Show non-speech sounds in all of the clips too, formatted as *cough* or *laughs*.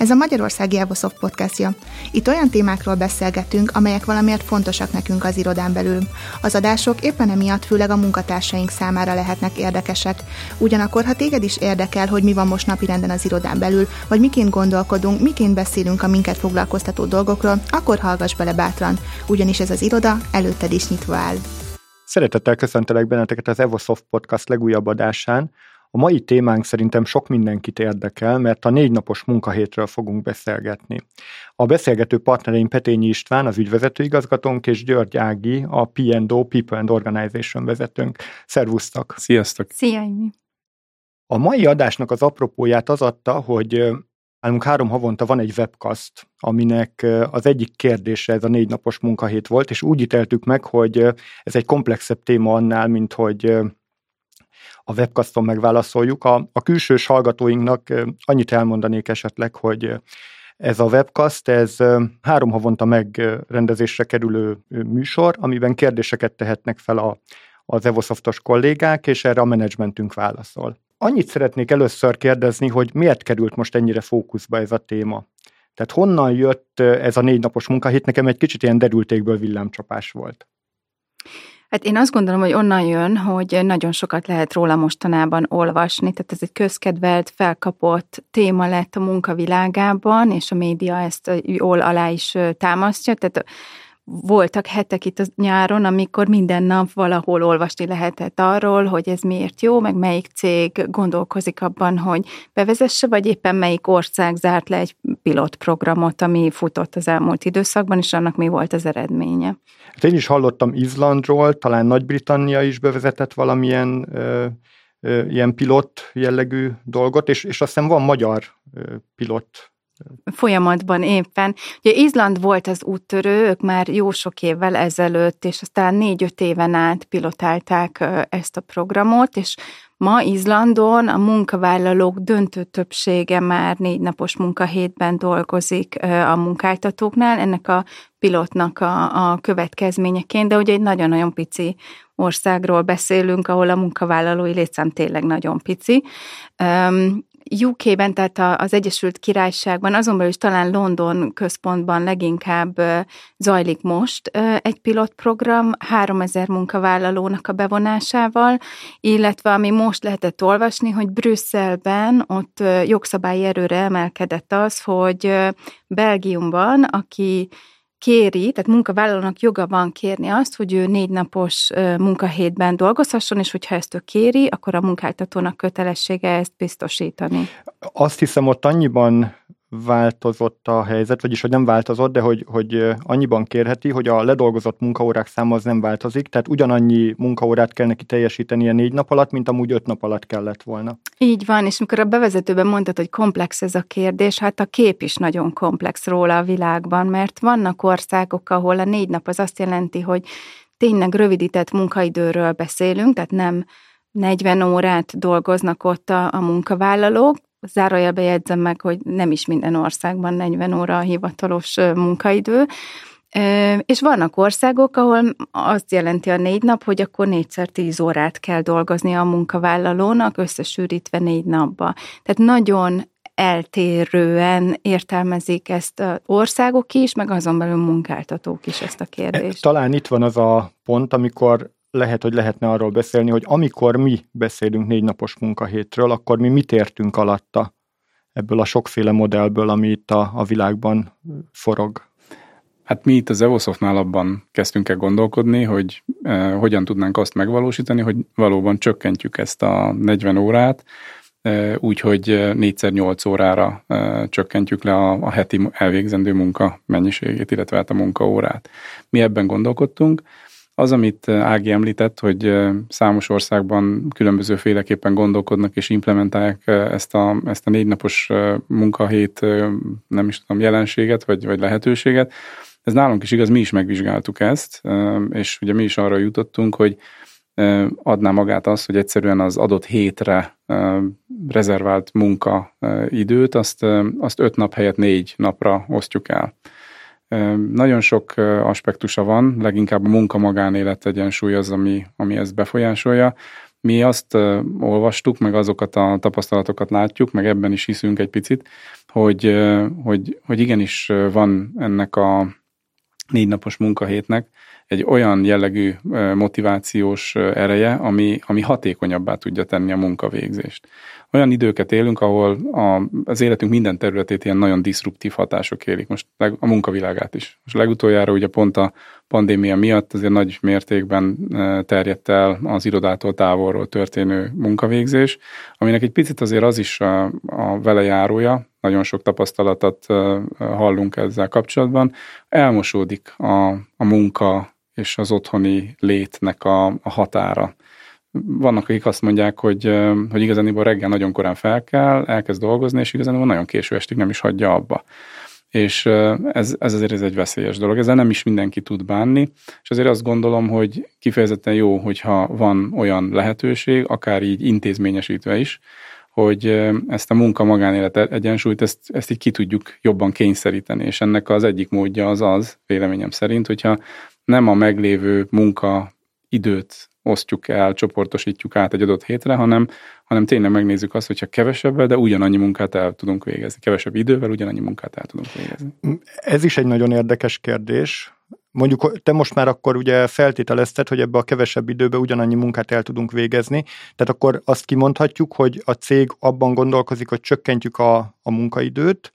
Ez a Magyarországi Evosoft podcastja. Itt olyan témákról beszélgetünk, amelyek valamiért fontosak nekünk az irodán belül. Az adások éppen emiatt főleg a munkatársaink számára lehetnek érdekesek. Ugyanakkor, ha téged is érdekel, hogy mi van most napirenden az irodán belül, vagy miként gondolkodunk, miként beszélünk a minket foglalkoztató dolgokról, akkor hallgass bele bátran, ugyanis ez az iroda előtted is nyitva áll. Szeretettel köszöntelek benneteket az Evosoft Podcast legújabb adásán, a mai témánk szerintem sok mindenkit érdekel, mert a négy napos munkahétről fogunk beszélgetni. A beszélgető partnereim Petényi István, az ügyvezető igazgatónk, és György Ági, a P&O, People and Organization vezetőnk. Szervusztok! Sziasztok! Szia, Imi. A mai adásnak az apropóját az adta, hogy nálunk három havonta van egy webcast, aminek az egyik kérdése ez a négy napos munkahét volt, és úgy ítéltük meg, hogy ez egy komplexebb téma annál, mint hogy a webcaston megválaszoljuk. A, a külsős hallgatóinknak annyit elmondanék esetleg, hogy ez a webcast, ez három havonta megrendezésre kerülő műsor, amiben kérdéseket tehetnek fel a, az Evosoftos kollégák, és erre a menedzsmentünk válaszol. Annyit szeretnék először kérdezni, hogy miért került most ennyire fókuszba ez a téma? Tehát honnan jött ez a négy napos munkahét? Nekem egy kicsit ilyen derültékből villámcsapás volt. Hát én azt gondolom, hogy onnan jön, hogy nagyon sokat lehet róla mostanában olvasni, tehát ez egy közkedvelt, felkapott téma lett a munkavilágában, és a média ezt jól alá is támasztja, tehát voltak hetek itt a nyáron, amikor minden nap valahol olvasni lehetett arról, hogy ez miért jó, meg melyik cég gondolkozik abban, hogy bevezesse, vagy éppen melyik ország zárt le egy pilotprogramot, ami futott az elmúlt időszakban, és annak mi volt az eredménye. Hát én is hallottam Izlandról, talán Nagy-Britannia is bevezetett valamilyen ö, ö, ilyen pilot jellegű dolgot, és, és azt hiszem van magyar ö, pilot folyamatban éppen. Ugye Izland volt az úttörő, ők már jó sok évvel ezelőtt, és aztán négy-öt éven át pilotálták ezt a programot, és ma Izlandon a munkavállalók döntő többsége már négy napos munkahétben dolgozik a munkáltatóknál, ennek a pilotnak a, a következményeként, de ugye egy nagyon-nagyon pici országról beszélünk, ahol a munkavállalói létszám tényleg nagyon pici. UK-ben, tehát az Egyesült Királyságban, azonban is talán London központban leginkább zajlik most egy pilotprogram 3000 munkavállalónak a bevonásával, illetve ami most lehetett olvasni, hogy Brüsszelben ott jogszabályi erőre emelkedett az, hogy Belgiumban, aki kéri, tehát munkavállalónak joga van kérni azt, hogy ő négy napos munkahétben dolgozhasson, és hogyha ezt ő kéri, akkor a munkáltatónak kötelessége ezt biztosítani. Azt hiszem, ott annyiban változott a helyzet, vagyis hogy nem változott, de hogy, hogy annyiban kérheti, hogy a ledolgozott munkaórák száma az nem változik, tehát ugyanannyi munkaórát kell neki teljesíteni a négy nap alatt, mint amúgy öt nap alatt kellett volna. Így van, és mikor a bevezetőben mondtad, hogy komplex ez a kérdés, hát a kép is nagyon komplex róla a világban, mert vannak országok, ahol a négy nap az azt jelenti, hogy tényleg rövidített munkaidőről beszélünk, tehát nem 40 órát dolgoznak ott a, a munkavállalók, zárójelbe jegyzem meg, hogy nem is minden országban 40 óra a hivatalos munkaidő, és vannak országok, ahol azt jelenti a négy nap, hogy akkor négyszer tíz órát kell dolgozni a munkavállalónak, összesűrítve négy napba. Tehát nagyon eltérően értelmezik ezt országok is, meg azon belül munkáltatók is ezt a kérdést. Talán itt van az a pont, amikor lehet, hogy lehetne arról beszélni, hogy amikor mi beszélünk négy napos munkahétről, akkor mi mit értünk alatta ebből a sokféle modellből, ami itt a, a világban forog. Hát mi itt az Evosoftnál abban kezdtünk el gondolkodni, hogy eh, hogyan tudnánk azt megvalósítani, hogy valóban csökkentjük ezt a 40 órát, eh, úgyhogy 4x8 eh, órára eh, csökkentjük le a, a heti elvégzendő munka mennyiségét, illetve hát a munkaórát. Mi ebben gondolkodtunk, az, amit eh, Ági említett, hogy eh, számos országban különböző féleképpen gondolkodnak és implementálják eh, ezt a, ezt a négy napos munkahét, nem is tudom, jelenséget vagy, vagy lehetőséget. Ez nálunk is igaz, mi is megvizsgáltuk ezt, és ugye mi is arra jutottunk, hogy adná magát az, hogy egyszerűen az adott hétre rezervált munkaidőt, azt, azt öt nap helyett négy napra osztjuk el. Nagyon sok aspektusa van, leginkább a munka-magánélet egyensúly az, ami, ami ezt befolyásolja, Mi azt olvastuk, meg azokat a tapasztalatokat látjuk, meg ebben is hiszünk egy picit, hogy, hogy, hogy igenis van ennek a négy napos munkahétnek egy olyan jellegű motivációs ereje, ami, ami hatékonyabbá tudja tenni a munkavégzést. Olyan időket élünk, ahol a, az életünk minden területét ilyen nagyon diszruptív hatások érik, most a munkavilágát is. Most legutoljára ugye pont a pandémia miatt azért nagy mértékben terjedt el az irodától távolról történő munkavégzés, aminek egy picit azért az is a, a velejárója, nagyon sok tapasztalatot hallunk ezzel kapcsolatban, elmosódik a, a munka és az otthoni létnek a, a határa. Vannak, akik azt mondják, hogy, hogy igazániból reggel nagyon korán fel kell, elkezd dolgozni, és igazániból nagyon késő estig nem is hagyja abba. És ez, ez azért ez egy veszélyes dolog. Ezzel nem is mindenki tud bánni, és azért azt gondolom, hogy kifejezetten jó, hogyha van olyan lehetőség, akár így intézményesítve is, hogy ezt a munka-magánélet egyensúlyt, ezt, ezt így ki tudjuk jobban kényszeríteni, és ennek az egyik módja az az, véleményem szerint, hogyha nem a meglévő munka időt osztjuk el, csoportosítjuk át egy adott hétre, hanem, hanem tényleg megnézzük azt, hogyha kevesebbel, de ugyanannyi munkát el tudunk végezni. Kevesebb idővel ugyanannyi munkát el tudunk végezni. Ez is egy nagyon érdekes kérdés. Mondjuk te most már akkor ugye feltételezted, hogy ebbe a kevesebb időbe ugyanannyi munkát el tudunk végezni, tehát akkor azt kimondhatjuk, hogy a cég abban gondolkozik, hogy csökkentjük a, a munkaidőt,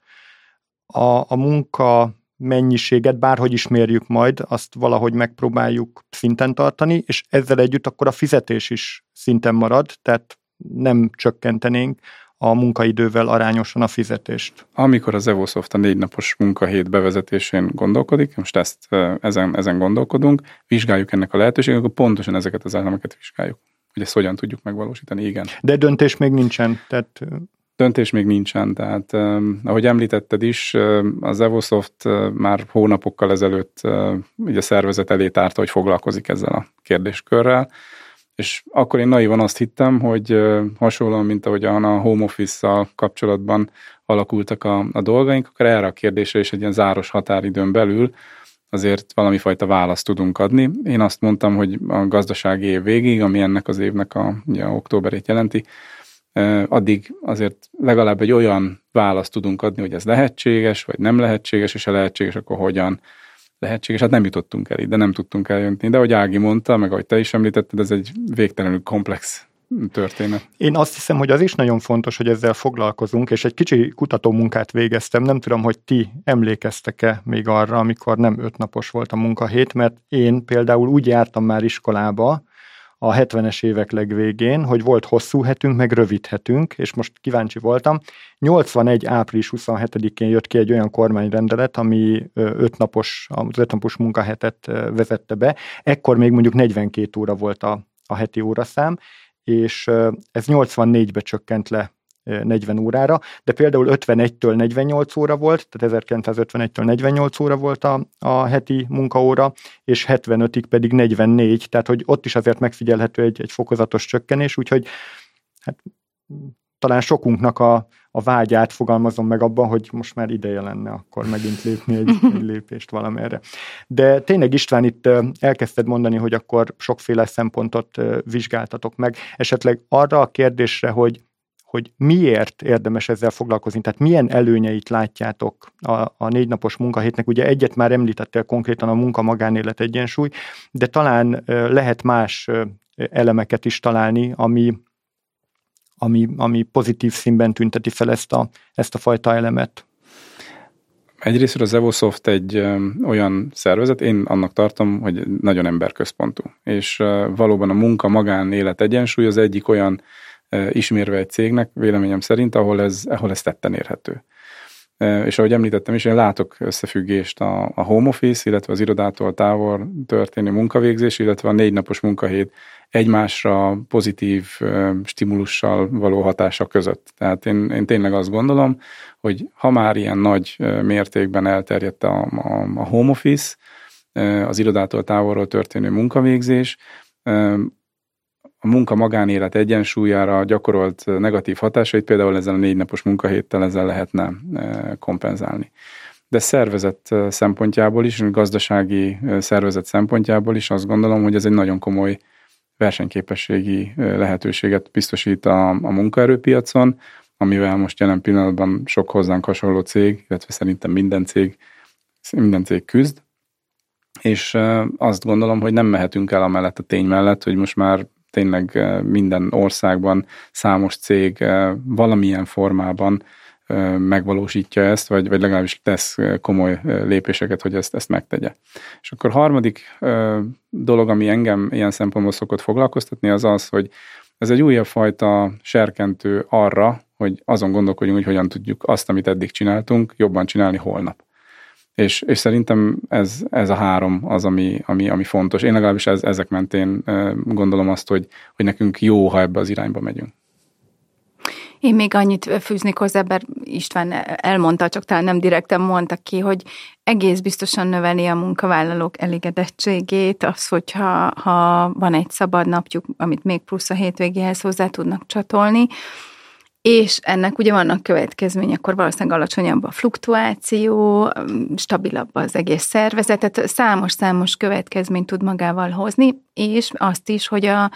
a, a munka mennyiséget, bárhogy is mérjük majd, azt valahogy megpróbáljuk szinten tartani, és ezzel együtt akkor a fizetés is szinten marad, tehát nem csökkentenénk a munkaidővel arányosan a fizetést. Amikor az Evosoft a négy napos munkahét bevezetésén gondolkodik, most ezt ezen, ezen gondolkodunk, vizsgáljuk ennek a lehetőséget, akkor pontosan ezeket az elemeket vizsgáljuk. Hogy ezt hogyan tudjuk megvalósítani, igen. De döntés még nincsen, tehát Döntés még nincsen, tehát ahogy említetted is, az Evosoft már hónapokkal ezelőtt ugye a szervezet elé tárta, hogy foglalkozik ezzel a kérdéskörrel, és akkor én naivan azt hittem, hogy hasonlóan, mint ahogyan a home office-szal kapcsolatban alakultak a, a dolgaink, akkor erre a kérdésre is egy ilyen záros határidőn belül azért valami fajta választ tudunk adni. Én azt mondtam, hogy a gazdasági év végig, ami ennek az évnek a ugye, októberét jelenti, addig azért legalább egy olyan választ tudunk adni, hogy ez lehetséges, vagy nem lehetséges, és ha lehetséges, akkor hogyan lehetséges. Hát nem jutottunk el de nem tudtunk eljönni. De ahogy Ági mondta, meg ahogy te is említetted, ez egy végtelenül komplex történet. Én azt hiszem, hogy az is nagyon fontos, hogy ezzel foglalkozunk, és egy kicsi kutatómunkát végeztem. Nem tudom, hogy ti emlékeztek-e még arra, amikor nem ötnapos volt a munkahét, mert én például úgy jártam már iskolába, a 70-es évek legvégén, hogy volt hosszú hetünk, meg rövid hetünk, és most kíváncsi voltam. 81. április 27-én jött ki egy olyan kormányrendelet, ami öt napos, az öt napos munkahetet vezette be. Ekkor még mondjuk 42 óra volt a, a heti óraszám, és ez 84-be csökkent le 40 órára, de például 51-től 48 óra volt, tehát 1951-től 48 óra volt a, a heti munkaóra, és 75-ig pedig 44, tehát hogy ott is azért megfigyelhető egy, egy fokozatos csökkenés, úgyhogy hát, talán sokunknak a, a vágyát fogalmazom meg abban, hogy most már ideje lenne akkor megint lépni egy, *laughs* egy lépést valamerre. De tényleg István itt elkezdted mondani, hogy akkor sokféle szempontot vizsgáltatok meg. Esetleg arra a kérdésre, hogy hogy miért érdemes ezzel foglalkozni, tehát milyen előnyeit látjátok a, a négy napos munkahétnek. Ugye egyet már említettél konkrétan a munka-magánélet egyensúly, de talán lehet más elemeket is találni, ami, ami, ami pozitív színben tünteti fel ezt a, ezt a fajta elemet. Egyrészt az Evosoft egy olyan szervezet, én annak tartom, hogy nagyon emberközpontú. És valóban a munka-magánélet egyensúly az egyik olyan ismérve egy cégnek, véleményem szerint, ahol ez, ahol ez tetten érhető. És ahogy említettem is, én látok összefüggést a, a home office, illetve az irodától távol történő munkavégzés, illetve a négy napos munkahét egymásra pozitív stimulussal való hatása között. Tehát én, én tényleg azt gondolom, hogy ha már ilyen nagy mértékben elterjedt a, a, a home office, az irodától távolról történő munkavégzés, a munka-magánélet egyensúlyára gyakorolt negatív hatásait például ezen a négy napos munkahéttel ezzel lehetne e, kompenzálni. De szervezet e, szempontjából is, gazdasági szervezet szempontjából is azt gondolom, hogy ez egy nagyon komoly versenyképességi lehetőséget biztosít a, a munkaerőpiacon, amivel most jelen pillanatban sok hozzánk hasonló cég, illetve szerintem minden cég, minden cég küzd, és azt gondolom, hogy nem mehetünk el amellett a tény mellett, hogy most már tényleg minden országban számos cég valamilyen formában megvalósítja ezt, vagy, vagy legalábbis tesz komoly lépéseket, hogy ezt, ezt megtegye. És akkor harmadik dolog, ami engem ilyen szempontból szokott foglalkoztatni, az az, hogy ez egy újabb fajta serkentő arra, hogy azon gondolkodjunk, hogy hogyan tudjuk azt, amit eddig csináltunk, jobban csinálni holnap. És, és szerintem ez, ez a három az, ami, ami, ami fontos. Én legalábbis ez, ezek mentén gondolom azt, hogy, hogy nekünk jó, ha ebbe az irányba megyünk. Én még annyit fűznék hozzá, mert István elmondta, csak talán nem direkten mondta ki, hogy egész biztosan növeli a munkavállalók elégedettségét, az, hogyha ha van egy szabad napjuk, amit még plusz a hétvégéhez hozzá tudnak csatolni, és ennek ugye vannak következménye, akkor valószínűleg alacsonyabb a fluktuáció, stabilabb az egész szervezet, tehát számos-számos következményt tud magával hozni, és azt is, hogy a,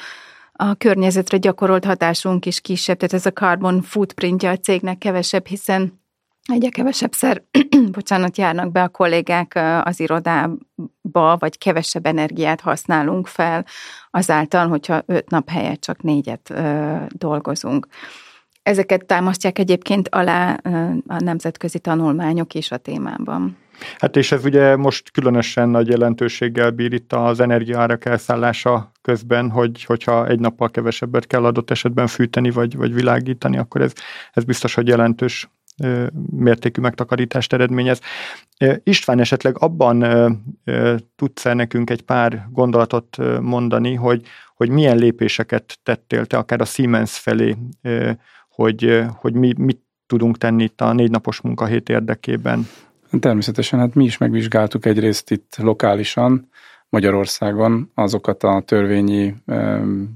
a környezetre gyakorolt hatásunk is kisebb, tehát ez a carbon footprintja a cégnek kevesebb, hiszen egyre kevesebbszer, *clears throat* bocsánat, járnak be a kollégák az irodába, vagy kevesebb energiát használunk fel azáltal, hogyha öt nap helyett csak négyet ö, dolgozunk. Ezeket támasztják egyébként alá a nemzetközi tanulmányok is a témában. Hát és ez ugye most különösen nagy jelentőséggel bír itt az energiaárak elszállása közben, hogy, hogyha egy nappal kevesebbet kell adott esetben fűteni vagy, vagy világítani, akkor ez, ez biztos, hogy jelentős mértékű megtakarítást eredményez. István, esetleg abban tudsz-e nekünk egy pár gondolatot mondani, hogy, hogy milyen lépéseket tettél te akár a Siemens felé, hogy, hogy mi, mit tudunk tenni itt a négy napos munkahét érdekében? Természetesen, hát mi is megvizsgáltuk egyrészt itt lokálisan, Magyarországon azokat a törvényi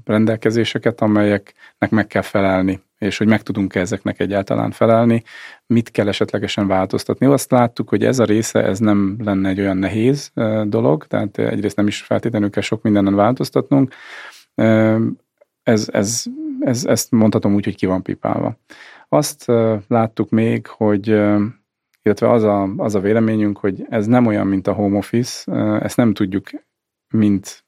rendelkezéseket, amelyeknek meg kell felelni, és hogy meg tudunk -e ezeknek egyáltalán felelni, mit kell esetlegesen változtatni. Azt láttuk, hogy ez a része, ez nem lenne egy olyan nehéz dolog, tehát egyrészt nem is feltétlenül kell sok mindenen változtatnunk. Ez, ez, ez, ezt mondhatom úgy, hogy ki van pipálva. Azt láttuk még, hogy illetve az a, az a véleményünk, hogy ez nem olyan, mint a home office, ezt nem tudjuk, mint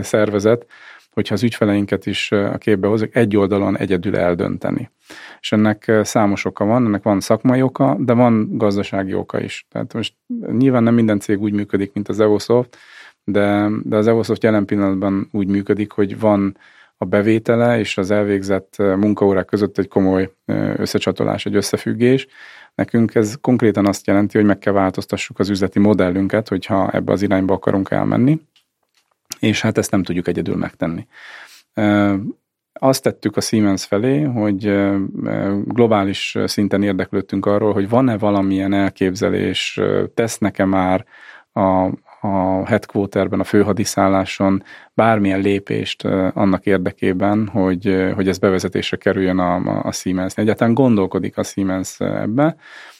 szervezet, hogyha az ügyfeleinket is a képbe hozunk, egy oldalon egyedül eldönteni. És ennek számos oka van, ennek van szakmai oka, de van gazdasági oka is. Tehát most nyilván nem minden cég úgy működik, mint az Evosoft, de, de az Evosoft jelen pillanatban úgy működik, hogy van a bevétele és az elvégzett munkaórák között egy komoly összecsatolás, egy összefüggés, Nekünk ez konkrétan azt jelenti, hogy meg kell változtassuk az üzleti modellünket, hogyha ebbe az irányba akarunk elmenni, és hát ezt nem tudjuk egyedül megtenni. Azt tettük a Siemens felé, hogy globális szinten érdeklődtünk arról, hogy van-e valamilyen elképzelés, tesznek-e már a, a headquarterben, a főhadiszálláson bármilyen lépést annak érdekében, hogy, hogy ez bevezetésre kerüljön a, a Siemens. Egyáltalán gondolkodik a Siemens ebbe,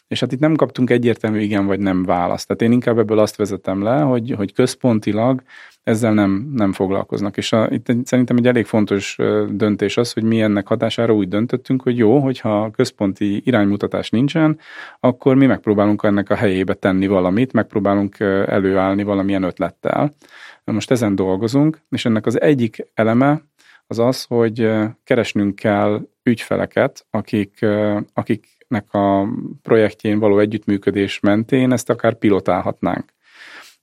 és hát itt nem kaptunk egyértelmű igen vagy nem választ. Tehát én inkább ebből azt vezetem le, hogy, hogy központilag ezzel nem, nem foglalkoznak. És a, itt szerintem egy elég fontos döntés az, hogy mi ennek hatására úgy döntöttünk, hogy jó, hogyha központi iránymutatás nincsen, akkor mi megpróbálunk ennek a helyébe tenni valamit, megpróbálunk előállni valamilyen ötlettel. Most ezen dolgozunk, és ennek az egyik eleme az az, hogy keresnünk kell ügyfeleket, akik, akiknek a projektjén való együttműködés mentén ezt akár pilotálhatnánk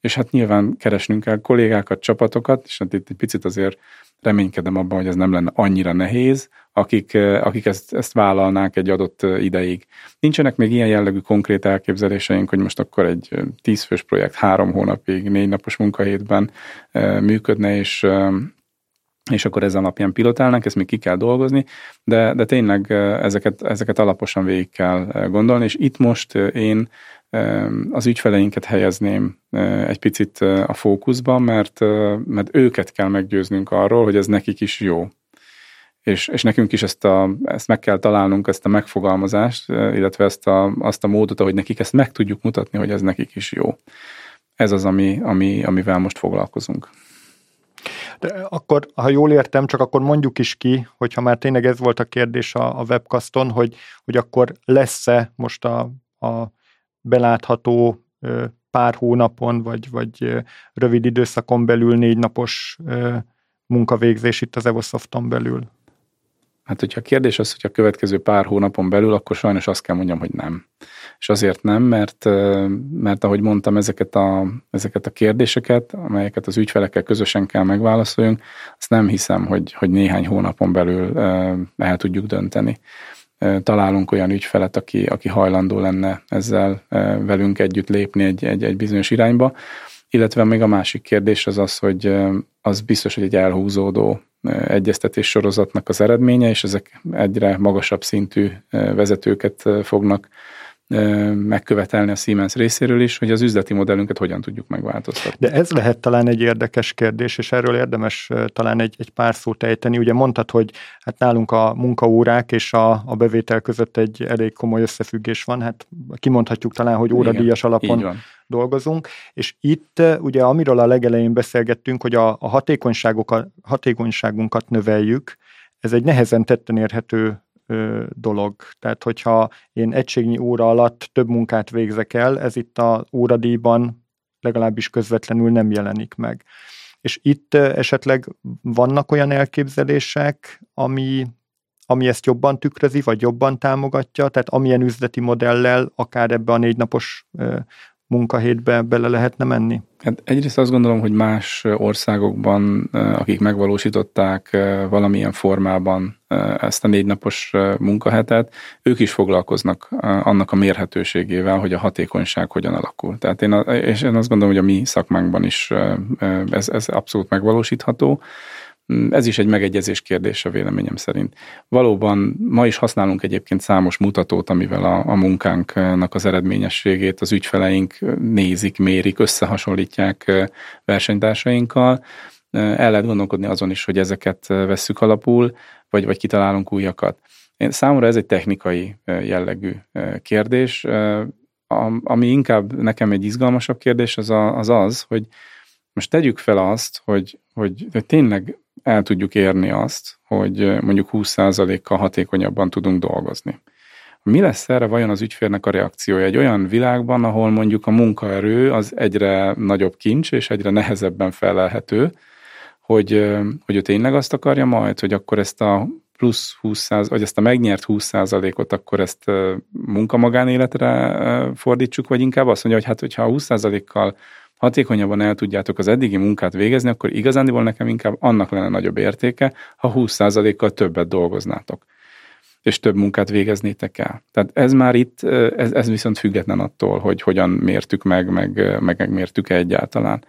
és hát nyilván keresnünk kell kollégákat, csapatokat, és hát itt egy picit azért reménykedem abban, hogy ez nem lenne annyira nehéz, akik, eh, akik ezt, ezt vállalnák egy adott eh, ideig. Nincsenek még ilyen jellegű konkrét elképzeléseink, hogy most akkor egy eh, tízfős projekt három hónapig, négy napos munkahétben működne, és és akkor ez alapján pilotálnak, ezt még ki kell dolgozni, de, de tényleg ezeket, ezeket alaposan végig kell gondolni, és itt most én az ügyfeleinket helyezném egy picit a fókuszban, mert, mert őket kell meggyőznünk arról, hogy ez nekik is jó. És, és nekünk is ezt, a, ezt meg kell találnunk, ezt a megfogalmazást, illetve ezt a, azt a módot, ahogy nekik ezt meg tudjuk mutatni, hogy ez nekik is jó. Ez az, ami, ami, amivel most foglalkozunk. De akkor, ha jól értem, csak akkor mondjuk is ki, hogyha már tényleg ez volt a kérdés a, a webcaston, hogy, hogy akkor lesz-e most a, a belátható pár hónapon, vagy, vagy rövid időszakon belül négy napos munkavégzés itt az Evosofton belül? Hát, hogyha a kérdés az, hogy a következő pár hónapon belül, akkor sajnos azt kell mondjam, hogy nem. És azért nem, mert, mert ahogy mondtam, ezeket a, ezeket a kérdéseket, amelyeket az ügyfelekkel közösen kell megválaszoljunk, azt nem hiszem, hogy, hogy néhány hónapon belül el tudjuk dönteni. Találunk olyan ügyfelet, aki, aki hajlandó lenne ezzel velünk együtt lépni egy, egy, egy bizonyos irányba. Illetve még a másik kérdés az az, hogy az biztos, hogy egy elhúzódó egyeztetés sorozatnak az eredménye, és ezek egyre magasabb szintű vezetőket fognak megkövetelni a Siemens részéről is, hogy az üzleti modellünket hogyan tudjuk megváltoztatni. De ez lehet talán egy érdekes kérdés, és erről érdemes talán egy, egy pár szót ejteni. Ugye mondtad, hogy hát nálunk a munkaórák és a, a bevétel között egy elég komoly összefüggés van, hát kimondhatjuk talán, hogy óradíjas alapon dolgozunk, és itt ugye amiről a legelején beszélgettünk, hogy a, a hatékonyságokat, hatékonyságunkat növeljük, ez egy nehezen tetten érhető dolog. Tehát, hogyha én egységnyi óra alatt több munkát végzek el, ez itt a óradíjban legalábbis közvetlenül nem jelenik meg. És itt esetleg vannak olyan elképzelések, ami, ami ezt jobban tükrözi, vagy jobban támogatja, tehát amilyen üzleti modellel akár ebbe a négy napos munkahétbe bele lehetne menni? Hát egyrészt azt gondolom, hogy más országokban, akik megvalósították valamilyen formában ezt a négy napos munkahetet, ők is foglalkoznak annak a mérhetőségével, hogy a hatékonyság hogyan alakul. Tehát én, és én azt gondolom, hogy a mi szakmánkban is ez, ez abszolút megvalósítható. Mm, ez is egy megegyezés kérdése véleményem szerint. Valóban ma is használunk egyébként számos mutatót, amivel a, a munkánknak az eredményességét az ügyfeleink nézik, mérik, összehasonlítják versenytársainkkal. El lehet gondolkodni azon is, hogy ezeket vesszük alapul, vagy, vagy kitalálunk újakat. Én, számomra ez egy technikai jellegű kérdés. Ami inkább nekem egy izgalmasabb kérdés, az az, az hogy most tegyük fel azt, hogy, hogy tényleg el tudjuk érni azt, hogy mondjuk 20%-kal hatékonyabban tudunk dolgozni. Mi lesz erre vajon az ügyfélnek a reakciója egy olyan világban, ahol mondjuk a munkaerő az egyre nagyobb kincs, és egyre nehezebben felelhető, hogy, hogy ő tényleg azt akarja majd, hogy akkor ezt a plusz 20 vagy ezt a megnyert 20%-ot, akkor ezt munkamagánéletre fordítsuk, vagy inkább azt mondja, hogy hát hogyha 20%-kal hatékonyabban el tudjátok az eddigi munkát végezni, akkor igazándiból nekem inkább annak lenne nagyobb értéke, ha 20%-kal többet dolgoznátok és több munkát végeznétek el. Tehát ez már itt, ez, ez viszont független attól, hogy hogyan mértük meg, meg, meg megmértük-e egyáltalán.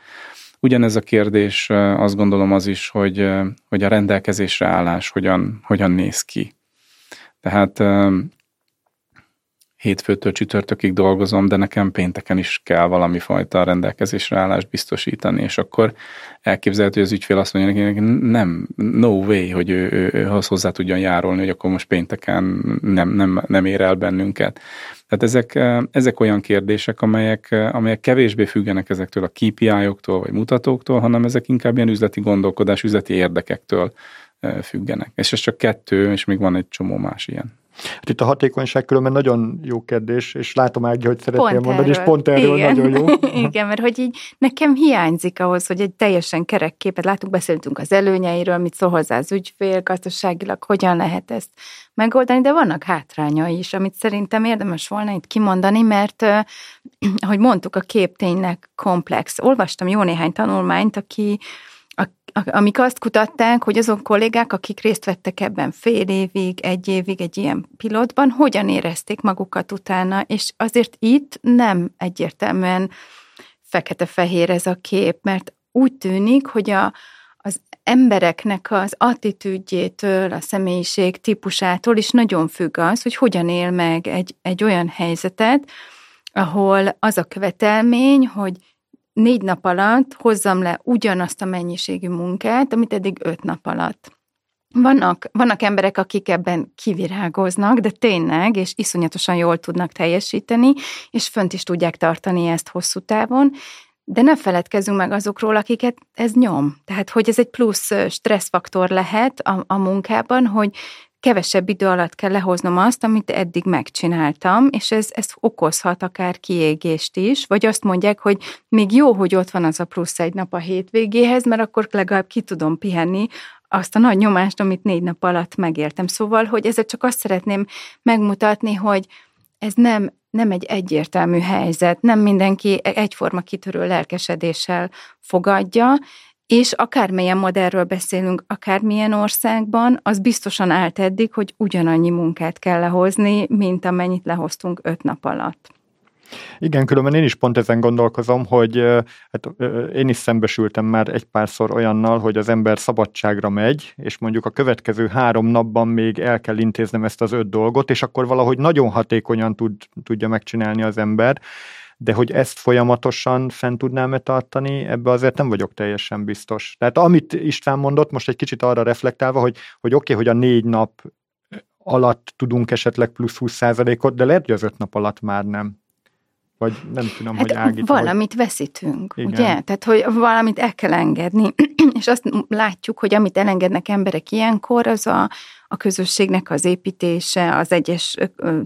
Ugyanez a kérdés, azt gondolom az is, hogy, hogy a rendelkezésre állás hogyan, hogyan néz ki. Tehát hétfőtől csütörtökig dolgozom, de nekem pénteken is kell valami fajta rendelkezésre állást biztosítani, és akkor elképzelhető, hogy az ügyfél azt mondja neki, nem, no way, hogy ő, ő, ő hozzá tudjon járulni, hogy akkor most pénteken nem, nem, nem ér el bennünket. Tehát ezek, ezek olyan kérdések, amelyek, amelyek kevésbé függenek ezektől a KPI-októl vagy mutatóktól, hanem ezek inkább ilyen üzleti gondolkodás, üzleti érdekektől függenek. És ez csak kettő, és még van egy csomó más ilyen. Hát itt a hatékonyság különben nagyon jó kérdés, és látom Ági, hogy szeretnél pont mondani, erről. és pont erről Igen. nagyon jó. *laughs* Igen, mert hogy így nekem hiányzik ahhoz, hogy egy teljesen kerek képet látunk, beszéltünk az előnyeiről, mit szól hozzá az ügyfél, gazdaságilag, hogyan lehet ezt megoldani, de vannak hátrányai is, amit szerintem érdemes volna itt kimondani, mert *clears throat* ahogy mondtuk, a kép tényleg komplex. Olvastam jó néhány tanulmányt, aki amik azt kutatták, hogy azon kollégák, akik részt vettek ebben fél évig, egy évig egy ilyen pilotban, hogyan érezték magukat utána, és azért itt nem egyértelműen fekete-fehér ez a kép, mert úgy tűnik, hogy a, az embereknek az attitűdjétől, a személyiség típusától is nagyon függ az, hogy hogyan él meg egy, egy olyan helyzetet, ahol az a követelmény, hogy négy nap alatt hozzam le ugyanazt a mennyiségű munkát, amit eddig öt nap alatt. Vannak, vannak emberek, akik ebben kivirágoznak, de tényleg, és iszonyatosan jól tudnak teljesíteni, és fönt is tudják tartani ezt hosszú távon, de ne feledkezzünk meg azokról, akiket ez nyom. Tehát, hogy ez egy plusz stresszfaktor lehet a, a munkában, hogy kevesebb idő alatt kell lehoznom azt, amit eddig megcsináltam, és ez, ez okozhat akár kiégést is, vagy azt mondják, hogy még jó, hogy ott van az a plusz egy nap a hétvégéhez, mert akkor legalább ki tudom pihenni azt a nagy nyomást, amit négy nap alatt megértem. Szóval, hogy ezzel csak azt szeretném megmutatni, hogy ez nem, nem egy egyértelmű helyzet, nem mindenki egyforma kitörő lelkesedéssel fogadja, és akármilyen modellről beszélünk, akármilyen országban, az biztosan állt eddig, hogy ugyanannyi munkát kell lehozni, mint amennyit lehoztunk öt nap alatt. Igen, különben én is pont ezen gondolkozom, hogy hát, én is szembesültem már egy párszor olyannal, hogy az ember szabadságra megy, és mondjuk a következő három napban még el kell intéznem ezt az öt dolgot, és akkor valahogy nagyon hatékonyan tud, tudja megcsinálni az ember, de hogy ezt folyamatosan fent tudnám-e tartani, ebbe azért nem vagyok teljesen biztos. Tehát amit István mondott, most egy kicsit arra reflektálva, hogy, hogy oké, okay, hogy a négy nap alatt tudunk esetleg plusz 20%-ot, de lehet, hogy az öt nap alatt már nem. Vagy nem tudom, hát hogy Ági... Valamit hogy... veszítünk, Igen. ugye? Tehát, hogy valamit el kell engedni. *clears throat* És azt látjuk, hogy amit elengednek emberek ilyenkor, az a, a közösségnek az építése, az egyes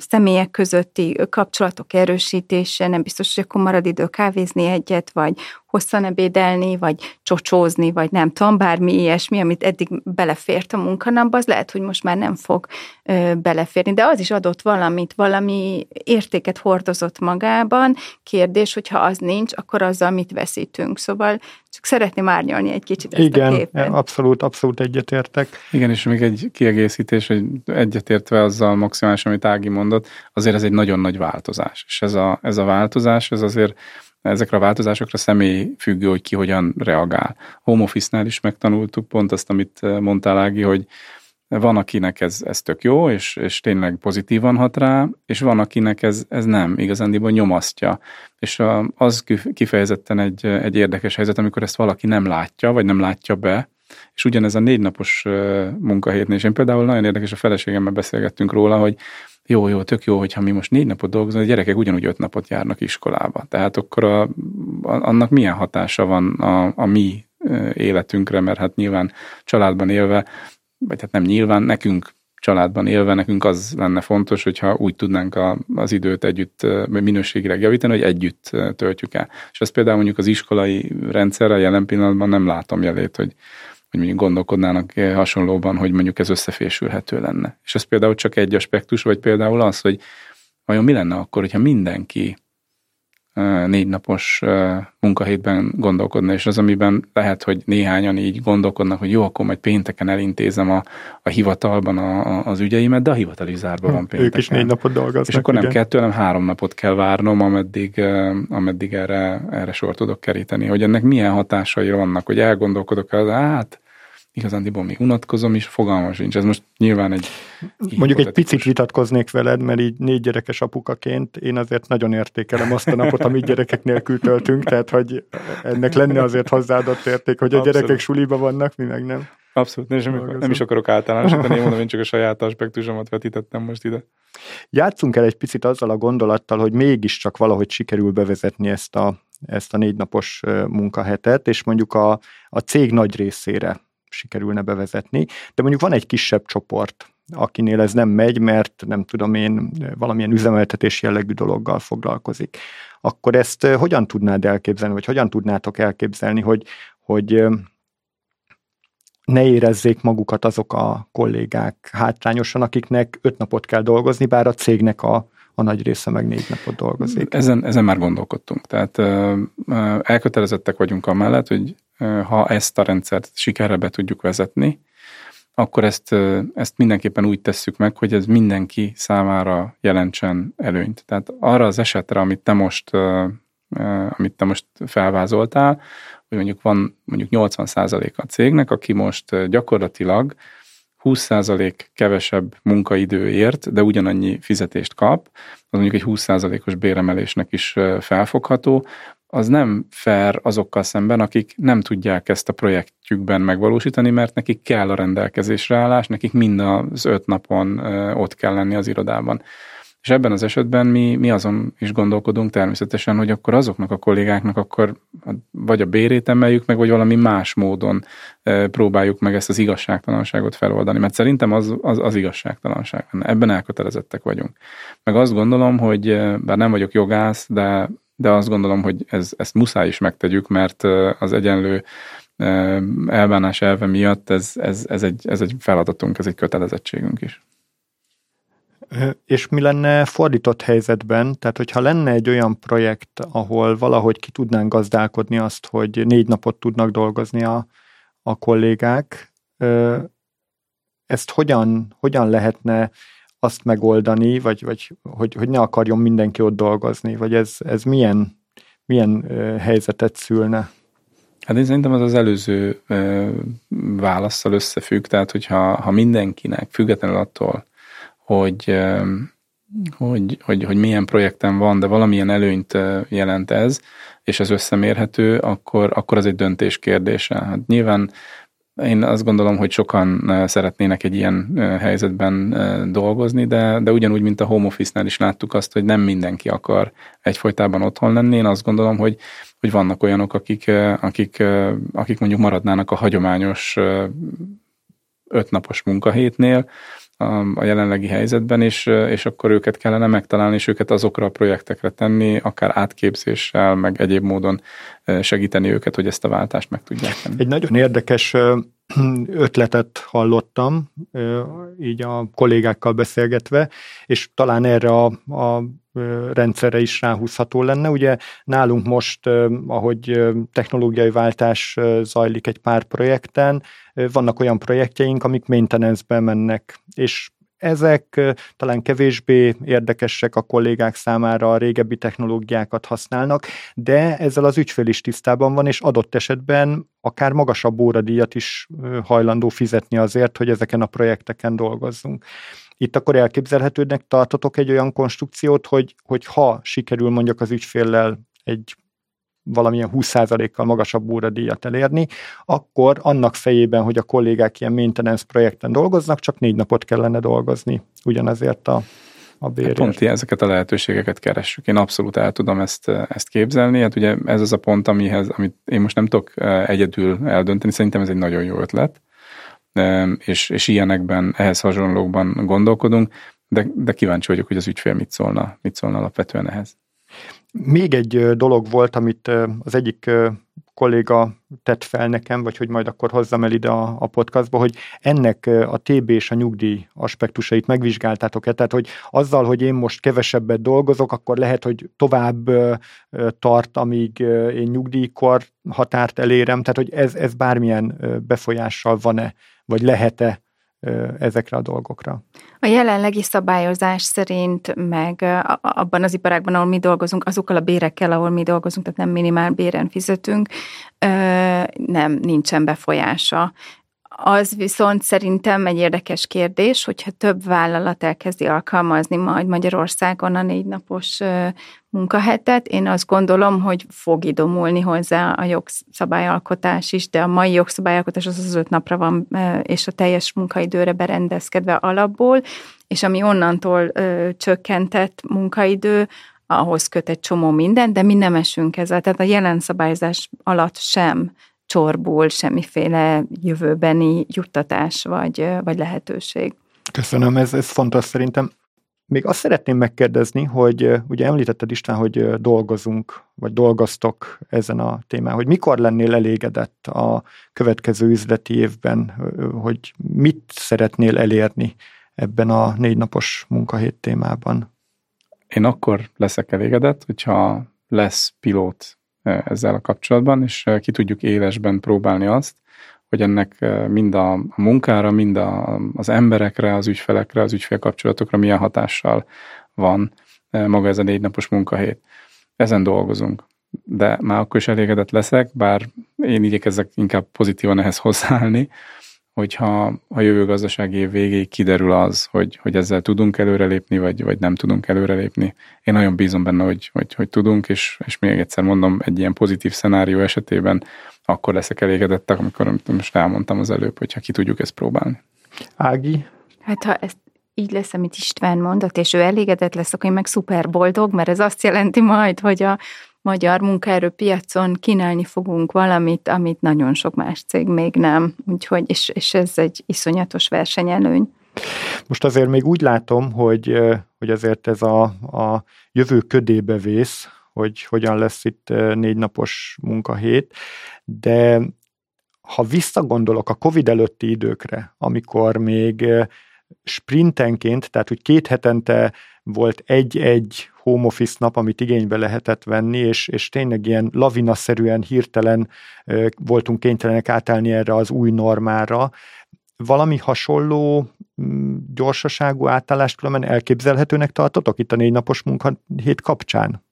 személyek közötti kapcsolatok erősítése, nem biztos, hogy akkor marad idő kávézni egyet, vagy hosszan ebédelni, vagy csocsózni, vagy nem tudom, bármi ilyesmi, amit eddig belefért a munkanapba, az lehet, hogy most már nem fog ö, beleférni, de az is adott valamit, valami értéket hordozott magában. Kérdés, hogyha az nincs, akkor azzal mit veszítünk. Szóval csak szeretném árnyalni egy kicsit ezt Igen, a képet. abszolút, abszolút egyetértek. Igen, és még egy kiegészítés, hogy egyetértve azzal maximálisan, amit Ági mondott, azért ez egy nagyon nagy változás. És ez a, ez a változás, ez azért ezekre a változásokra személy függő, hogy ki hogyan reagál. Home office-nál is megtanultuk pont azt, amit mondtál Ági, hogy van, akinek ez, ez tök jó, és, és tényleg pozitívan hat rá, és van, akinek ez, ez nem, igazándiból nyomasztja. És az kifejezetten egy, egy érdekes helyzet, amikor ezt valaki nem látja, vagy nem látja be, és ugyanez a négy napos munkahétnél, és én például nagyon érdekes, a feleségemmel beszélgettünk róla, hogy jó, jó, tök jó, hogyha mi most négy napot dolgozunk, a gyerekek ugyanúgy öt napot járnak iskolába. Tehát akkor a, annak milyen hatása van a, a mi életünkre, mert hát nyilván családban élve, vagy hát nem nyilván, nekünk családban élve nekünk az lenne fontos, hogyha úgy tudnánk a, az időt együtt minőségileg javítani, hogy együtt töltjük el. És ezt például mondjuk az iskolai rendszerrel jelen pillanatban nem látom jelét, hogy, hogy mondjuk gondolkodnának hasonlóban, hogy mondjuk ez összefésülhető lenne. És ez például csak egy aspektus, vagy például az, hogy vajon mi lenne akkor, hogyha mindenki négy napos munkahétben gondolkodna, és az, amiben lehet, hogy néhányan így gondolkodnak, hogy jó, akkor majd pénteken elintézem a, a hivatalban a, a, az ügyeimet, de a hivatal is zárva van pénteken. Ők is négy napot dolgoznak. És akkor nem igen. kettő, hanem három napot kell várnom, ameddig, ameddig erre, erre sor tudok keríteni. Hogy ennek milyen hatásai vannak, hogy elgondolkodok el, hát igazándiból még unatkozom is, fogalmam sincs. Ez most nyilván egy... Mondjuk egy picit vitatkoznék veled, mert így négy gyerekes apukaként én azért nagyon értékelem azt a napot, amit gyerekek nélkül töltünk, tehát hogy ennek lenne azért hozzáadott érték, hogy a Abszolút. gyerekek suliba vannak, mi meg nem. Abszolút, nem, nem is akarok általánosítani, én mondom, én csak a saját aspektusomat vetítettem most ide. Játszunk el egy picit azzal a gondolattal, hogy mégiscsak valahogy sikerül bevezetni ezt a, ezt a négy napos munkahetet, és mondjuk a, a cég nagy részére sikerülne bevezetni, de mondjuk van egy kisebb csoport, akinél ez nem megy, mert nem tudom én, valamilyen üzemeltetés jellegű dologgal foglalkozik. Akkor ezt hogyan tudnád elképzelni, vagy hogyan tudnátok elképzelni, hogy, hogy ne érezzék magukat azok a kollégák hátrányosan, akiknek öt napot kell dolgozni, bár a cégnek a, a nagy része meg négy napot dolgozik. Ezen, ezen már gondolkodtunk. Tehát elkötelezettek vagyunk amellett, hogy ha ezt a rendszert sikerre be tudjuk vezetni, akkor ezt, ezt mindenképpen úgy tesszük meg, hogy ez mindenki számára jelentsen előnyt. Tehát arra az esetre, amit te most, amit te most felvázoltál, hogy mondjuk van mondjuk 80% a cégnek, aki most gyakorlatilag 20% kevesebb munkaidőért, de ugyanannyi fizetést kap, az mondjuk egy 20%-os béremelésnek is felfogható, az nem fair azokkal szemben, akik nem tudják ezt a projektjükben megvalósítani, mert nekik kell a rendelkezésre állás, nekik mind az öt napon ott kell lenni az irodában. És ebben az esetben mi, mi azon is gondolkodunk természetesen, hogy akkor azoknak a kollégáknak akkor vagy a bérét emeljük meg, vagy valami más módon próbáljuk meg ezt az igazságtalanságot feloldani. Mert szerintem az, az, az igazságtalanság. Ebben elkötelezettek vagyunk. Meg azt gondolom, hogy bár nem vagyok jogász, de, de azt gondolom, hogy ez, ezt muszáj is megtegyük, mert az egyenlő elbánás elve miatt ez, ez, ez, egy, ez egy feladatunk, ez egy kötelezettségünk is. És mi lenne fordított helyzetben? Tehát, hogyha lenne egy olyan projekt, ahol valahogy ki tudnánk gazdálkodni azt, hogy négy napot tudnak dolgozni a, a kollégák, ezt hogyan, hogyan lehetne azt megoldani, vagy, vagy hogy, hogy ne akarjon mindenki ott dolgozni, vagy ez, ez milyen, milyen helyzetet szülne? Hát én szerintem az az előző válaszsal összefügg, tehát hogyha ha mindenkinek, függetlenül attól, hogy, hogy, hogy, hogy milyen projekten van, de valamilyen előnyt jelent ez, és ez összemérhető, akkor, akkor az egy döntés kérdése. Hát nyilván én azt gondolom, hogy sokan szeretnének egy ilyen helyzetben dolgozni, de, de ugyanúgy, mint a home office-nál is láttuk azt, hogy nem mindenki akar egyfolytában otthon lenni. Én azt gondolom, hogy, hogy vannak olyanok, akik, akik, akik mondjuk maradnának a hagyományos ötnapos munkahétnél, a jelenlegi helyzetben, és, és akkor őket kellene megtalálni, és őket azokra a projektekre tenni, akár átképzéssel, meg egyéb módon segíteni őket, hogy ezt a váltást meg tudják tenni. Egy nagyon érdekes *clears throat* ötletet hallottam, így a kollégákkal beszélgetve, és talán erre a, a rendszerre is ráhúzható lenne. Ugye nálunk most, ahogy technológiai váltás zajlik egy pár projekten, vannak olyan projektjeink, amik maintenance-be mennek, és ezek talán kevésbé érdekesek a kollégák számára, a régebbi technológiákat használnak, de ezzel az ügyfél is tisztában van, és adott esetben akár magasabb óradíjat is hajlandó fizetni azért, hogy ezeken a projekteken dolgozzunk. Itt akkor elképzelhetődnek tartotok egy olyan konstrukciót, hogy, hogy ha sikerül mondjuk az ügyféllel egy valamilyen 20%-kal magasabb óradíjat elérni, akkor annak fejében, hogy a kollégák ilyen maintenance projekten dolgoznak, csak négy napot kellene dolgozni ugyanazért a a bérért. Hát pont ezeket a lehetőségeket keressük. Én abszolút el tudom ezt, ezt képzelni. Hát ugye ez az a pont, amihez, amit én most nem tudok eh, egyedül eldönteni. Szerintem ez egy nagyon jó ötlet és, és ilyenekben, ehhez hasonlókban gondolkodunk, de, de kíváncsi vagyok, hogy az ügyfél mit szólna, mit szólna alapvetően ehhez. Még egy dolog volt, amit az egyik kolléga tett fel nekem, vagy hogy majd akkor hozzam el ide a, a podcastba, hogy ennek a TB és a nyugdíj aspektusait megvizsgáltátok-e? Tehát, hogy azzal, hogy én most kevesebbet dolgozok, akkor lehet, hogy tovább tart, amíg én nyugdíjkor határt elérem, tehát, hogy ez, ez bármilyen befolyással van-e, vagy lehet-e ezekre a dolgokra. A jelenlegi szabályozás szerint, meg abban az iparágban, ahol mi dolgozunk, azokkal a bérekkel, ahol mi dolgozunk, tehát nem minimál béren fizetünk, nem, nincsen befolyása. Az viszont szerintem egy érdekes kérdés, hogyha több vállalat elkezdi alkalmazni majd Magyarországon a négy napos munkahetet, én azt gondolom, hogy fog idomulni hozzá a jogszabályalkotás is, de a mai jogszabályalkotás az az öt napra van, és a teljes munkaidőre berendezkedve alapból, és ami onnantól ö, csökkentett munkaidő, ahhoz köt egy csomó minden, de mi nem esünk ezzel. Tehát a jelen szabályzás alatt sem csorból semmiféle jövőbeni juttatás vagy, vagy lehetőség. Köszönöm, ez, ez fontos szerintem. Még azt szeretném megkérdezni, hogy ugye említetted István, hogy dolgozunk, vagy dolgoztok ezen a témán, hogy mikor lennél elégedett a következő üzleti évben, hogy mit szeretnél elérni ebben a négy napos munkahét témában? Én akkor leszek elégedett, hogyha lesz pilót ezzel a kapcsolatban, és ki tudjuk élesben próbálni azt, hogy ennek mind a munkára, mind a, az emberekre, az ügyfelekre, az ügyfélkapcsolatokra milyen hatással van maga ez a négy napos munkahét. Ezen dolgozunk. De már akkor is elégedett leszek, bár én igyekezzek inkább pozitívan ehhez hozzáállni, hogyha a jövő gazdasági év végéig kiderül az, hogy, hogy ezzel tudunk előrelépni, vagy, vagy nem tudunk előrelépni. Én nagyon bízom benne, hogy, hogy, hogy tudunk, és, és még egyszer mondom, egy ilyen pozitív szenárió esetében akkor leszek elégedett, amikor most elmondtam az előbb, hogyha ki tudjuk ezt próbálni. Ági? Hát ha ezt így lesz, amit István mondott, és ő elégedett lesz, akkor én meg szuper boldog, mert ez azt jelenti majd, hogy a magyar munkaerőpiacon kínálni fogunk valamit, amit nagyon sok más cég még nem. Úgyhogy, és, és ez egy iszonyatos versenyelőny. Most azért még úgy látom, hogy, hogy azért ez a, a jövő ködébe vész, hogy hogyan lesz itt négy napos munkahét, de ha visszagondolok a Covid előtti időkre, amikor még sprintenként, tehát hogy két hetente volt egy-egy home office nap, amit igénybe lehetett venni, és, és tényleg ilyen lavinaszerűen, hirtelen voltunk kénytelenek átállni erre az új normára. Valami hasonló mm, gyorsaságú átállást különben elképzelhetőnek tartotok itt a négy napos munkahét kapcsán?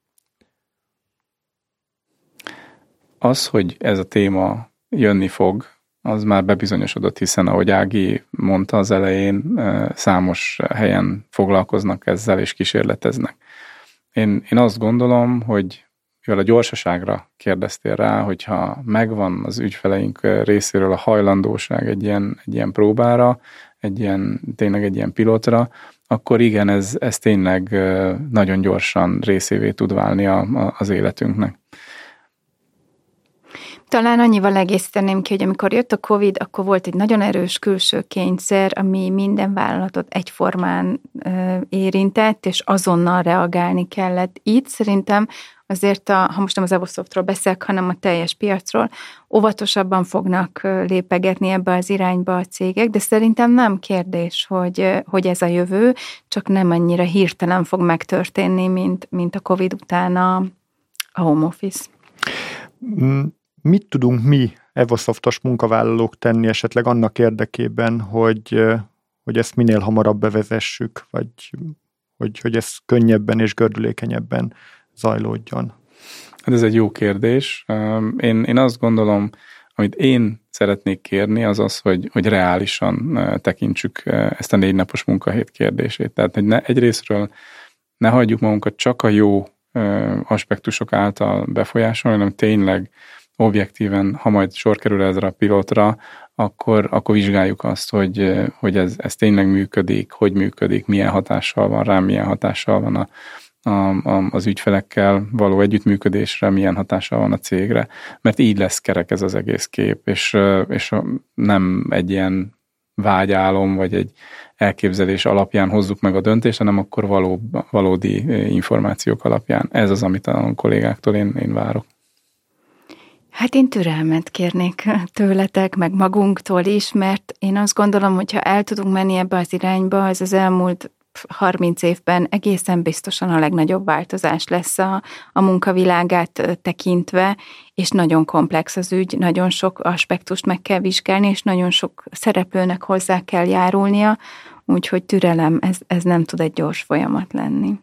Az, hogy ez a téma jönni fog, az már bebizonyosodott, hiszen ahogy Ági mondta az elején, számos helyen foglalkoznak ezzel és kísérleteznek. Én, én azt gondolom, hogy mivel a gyorsaságra kérdeztél rá, hogyha megvan az ügyfeleink részéről a hajlandóság egy ilyen, egy ilyen próbára, egy ilyen, tényleg egy ilyen pilotra, akkor igen, ez, ez tényleg nagyon gyorsan részévé tud válni a, a, az életünknek. Talán annyival egészíteném ki, hogy amikor jött a COVID, akkor volt egy nagyon erős külső kényszer, ami minden vállalatot egyformán érintett, és azonnal reagálni kellett. Itt szerintem azért, a, ha most nem az Evosoftról beszélek, hanem a teljes piacról, óvatosabban fognak lépegetni ebbe az irányba a cégek, de szerintem nem kérdés, hogy, hogy ez a jövő, csak nem annyira hirtelen fog megtörténni, mint, mint a COVID után a, a home office. Mit tudunk mi Evosoftos munkavállalók tenni esetleg annak érdekében, hogy, hogy ezt minél hamarabb bevezessük, vagy hogy, hogy ez könnyebben és gördülékenyebben zajlódjon? Hát ez egy jó kérdés. Én, én azt gondolom, amit én szeretnék kérni, az az, hogy, hogy reálisan tekintsük ezt a négy napos munkahét kérdését. Tehát, hogy ne, egyrésztről ne hagyjuk magunkat csak a jó aspektusok által befolyásolni, hanem tényleg objektíven, ha majd sor kerül ezre a pilotra, akkor, akkor vizsgáljuk azt, hogy, hogy ez, ez tényleg működik, hogy működik, milyen hatással van rá, milyen hatással van a, a, a, az ügyfelekkel való együttműködésre, milyen hatással van a cégre, mert így lesz kerek ez az egész kép, és, és nem egy ilyen vágyálom, vagy egy elképzelés alapján hozzuk meg a döntést, hanem akkor való, valódi információk alapján. Ez az, amit a kollégáktól én, én várok. Hát én türelmet kérnék *laughs* tőletek, meg magunktól is, mert én azt gondolom, hogy ha el tudunk menni ebbe az irányba, az az elmúlt 30 évben egészen biztosan a legnagyobb változás lesz a, a munkavilágát tekintve, és nagyon komplex az ügy, nagyon sok aspektust meg kell vizsgálni, és nagyon sok szereplőnek hozzá kell járulnia, úgyhogy türelem, ez, ez nem tud egy gyors folyamat lenni.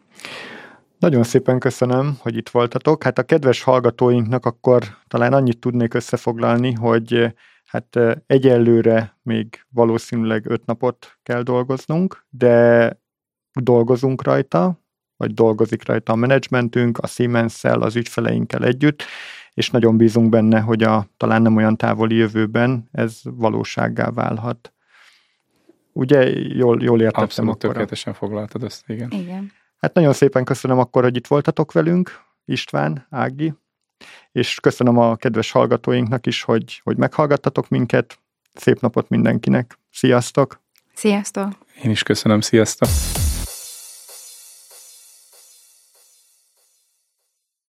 Nagyon szépen köszönöm, hogy itt voltatok. Hát a kedves hallgatóinknak akkor talán annyit tudnék összefoglalni, hogy hát egyelőre még valószínűleg öt napot kell dolgoznunk, de dolgozunk rajta, vagy dolgozik rajta a menedzsmentünk, a siemens az ügyfeleinkkel együtt, és nagyon bízunk benne, hogy a talán nem olyan távoli jövőben ez valósággá válhat. Ugye jól, jól értettem Abszolút akkor tökéletesen foglaltad ezt, igen. Igen. Hát nagyon szépen köszönöm akkor, hogy itt voltatok velünk, István, Ági, és köszönöm a kedves hallgatóinknak is, hogy, hogy meghallgattatok minket. Szép napot mindenkinek. Sziasztok! Sziasztok! Én is köszönöm, sziasztok!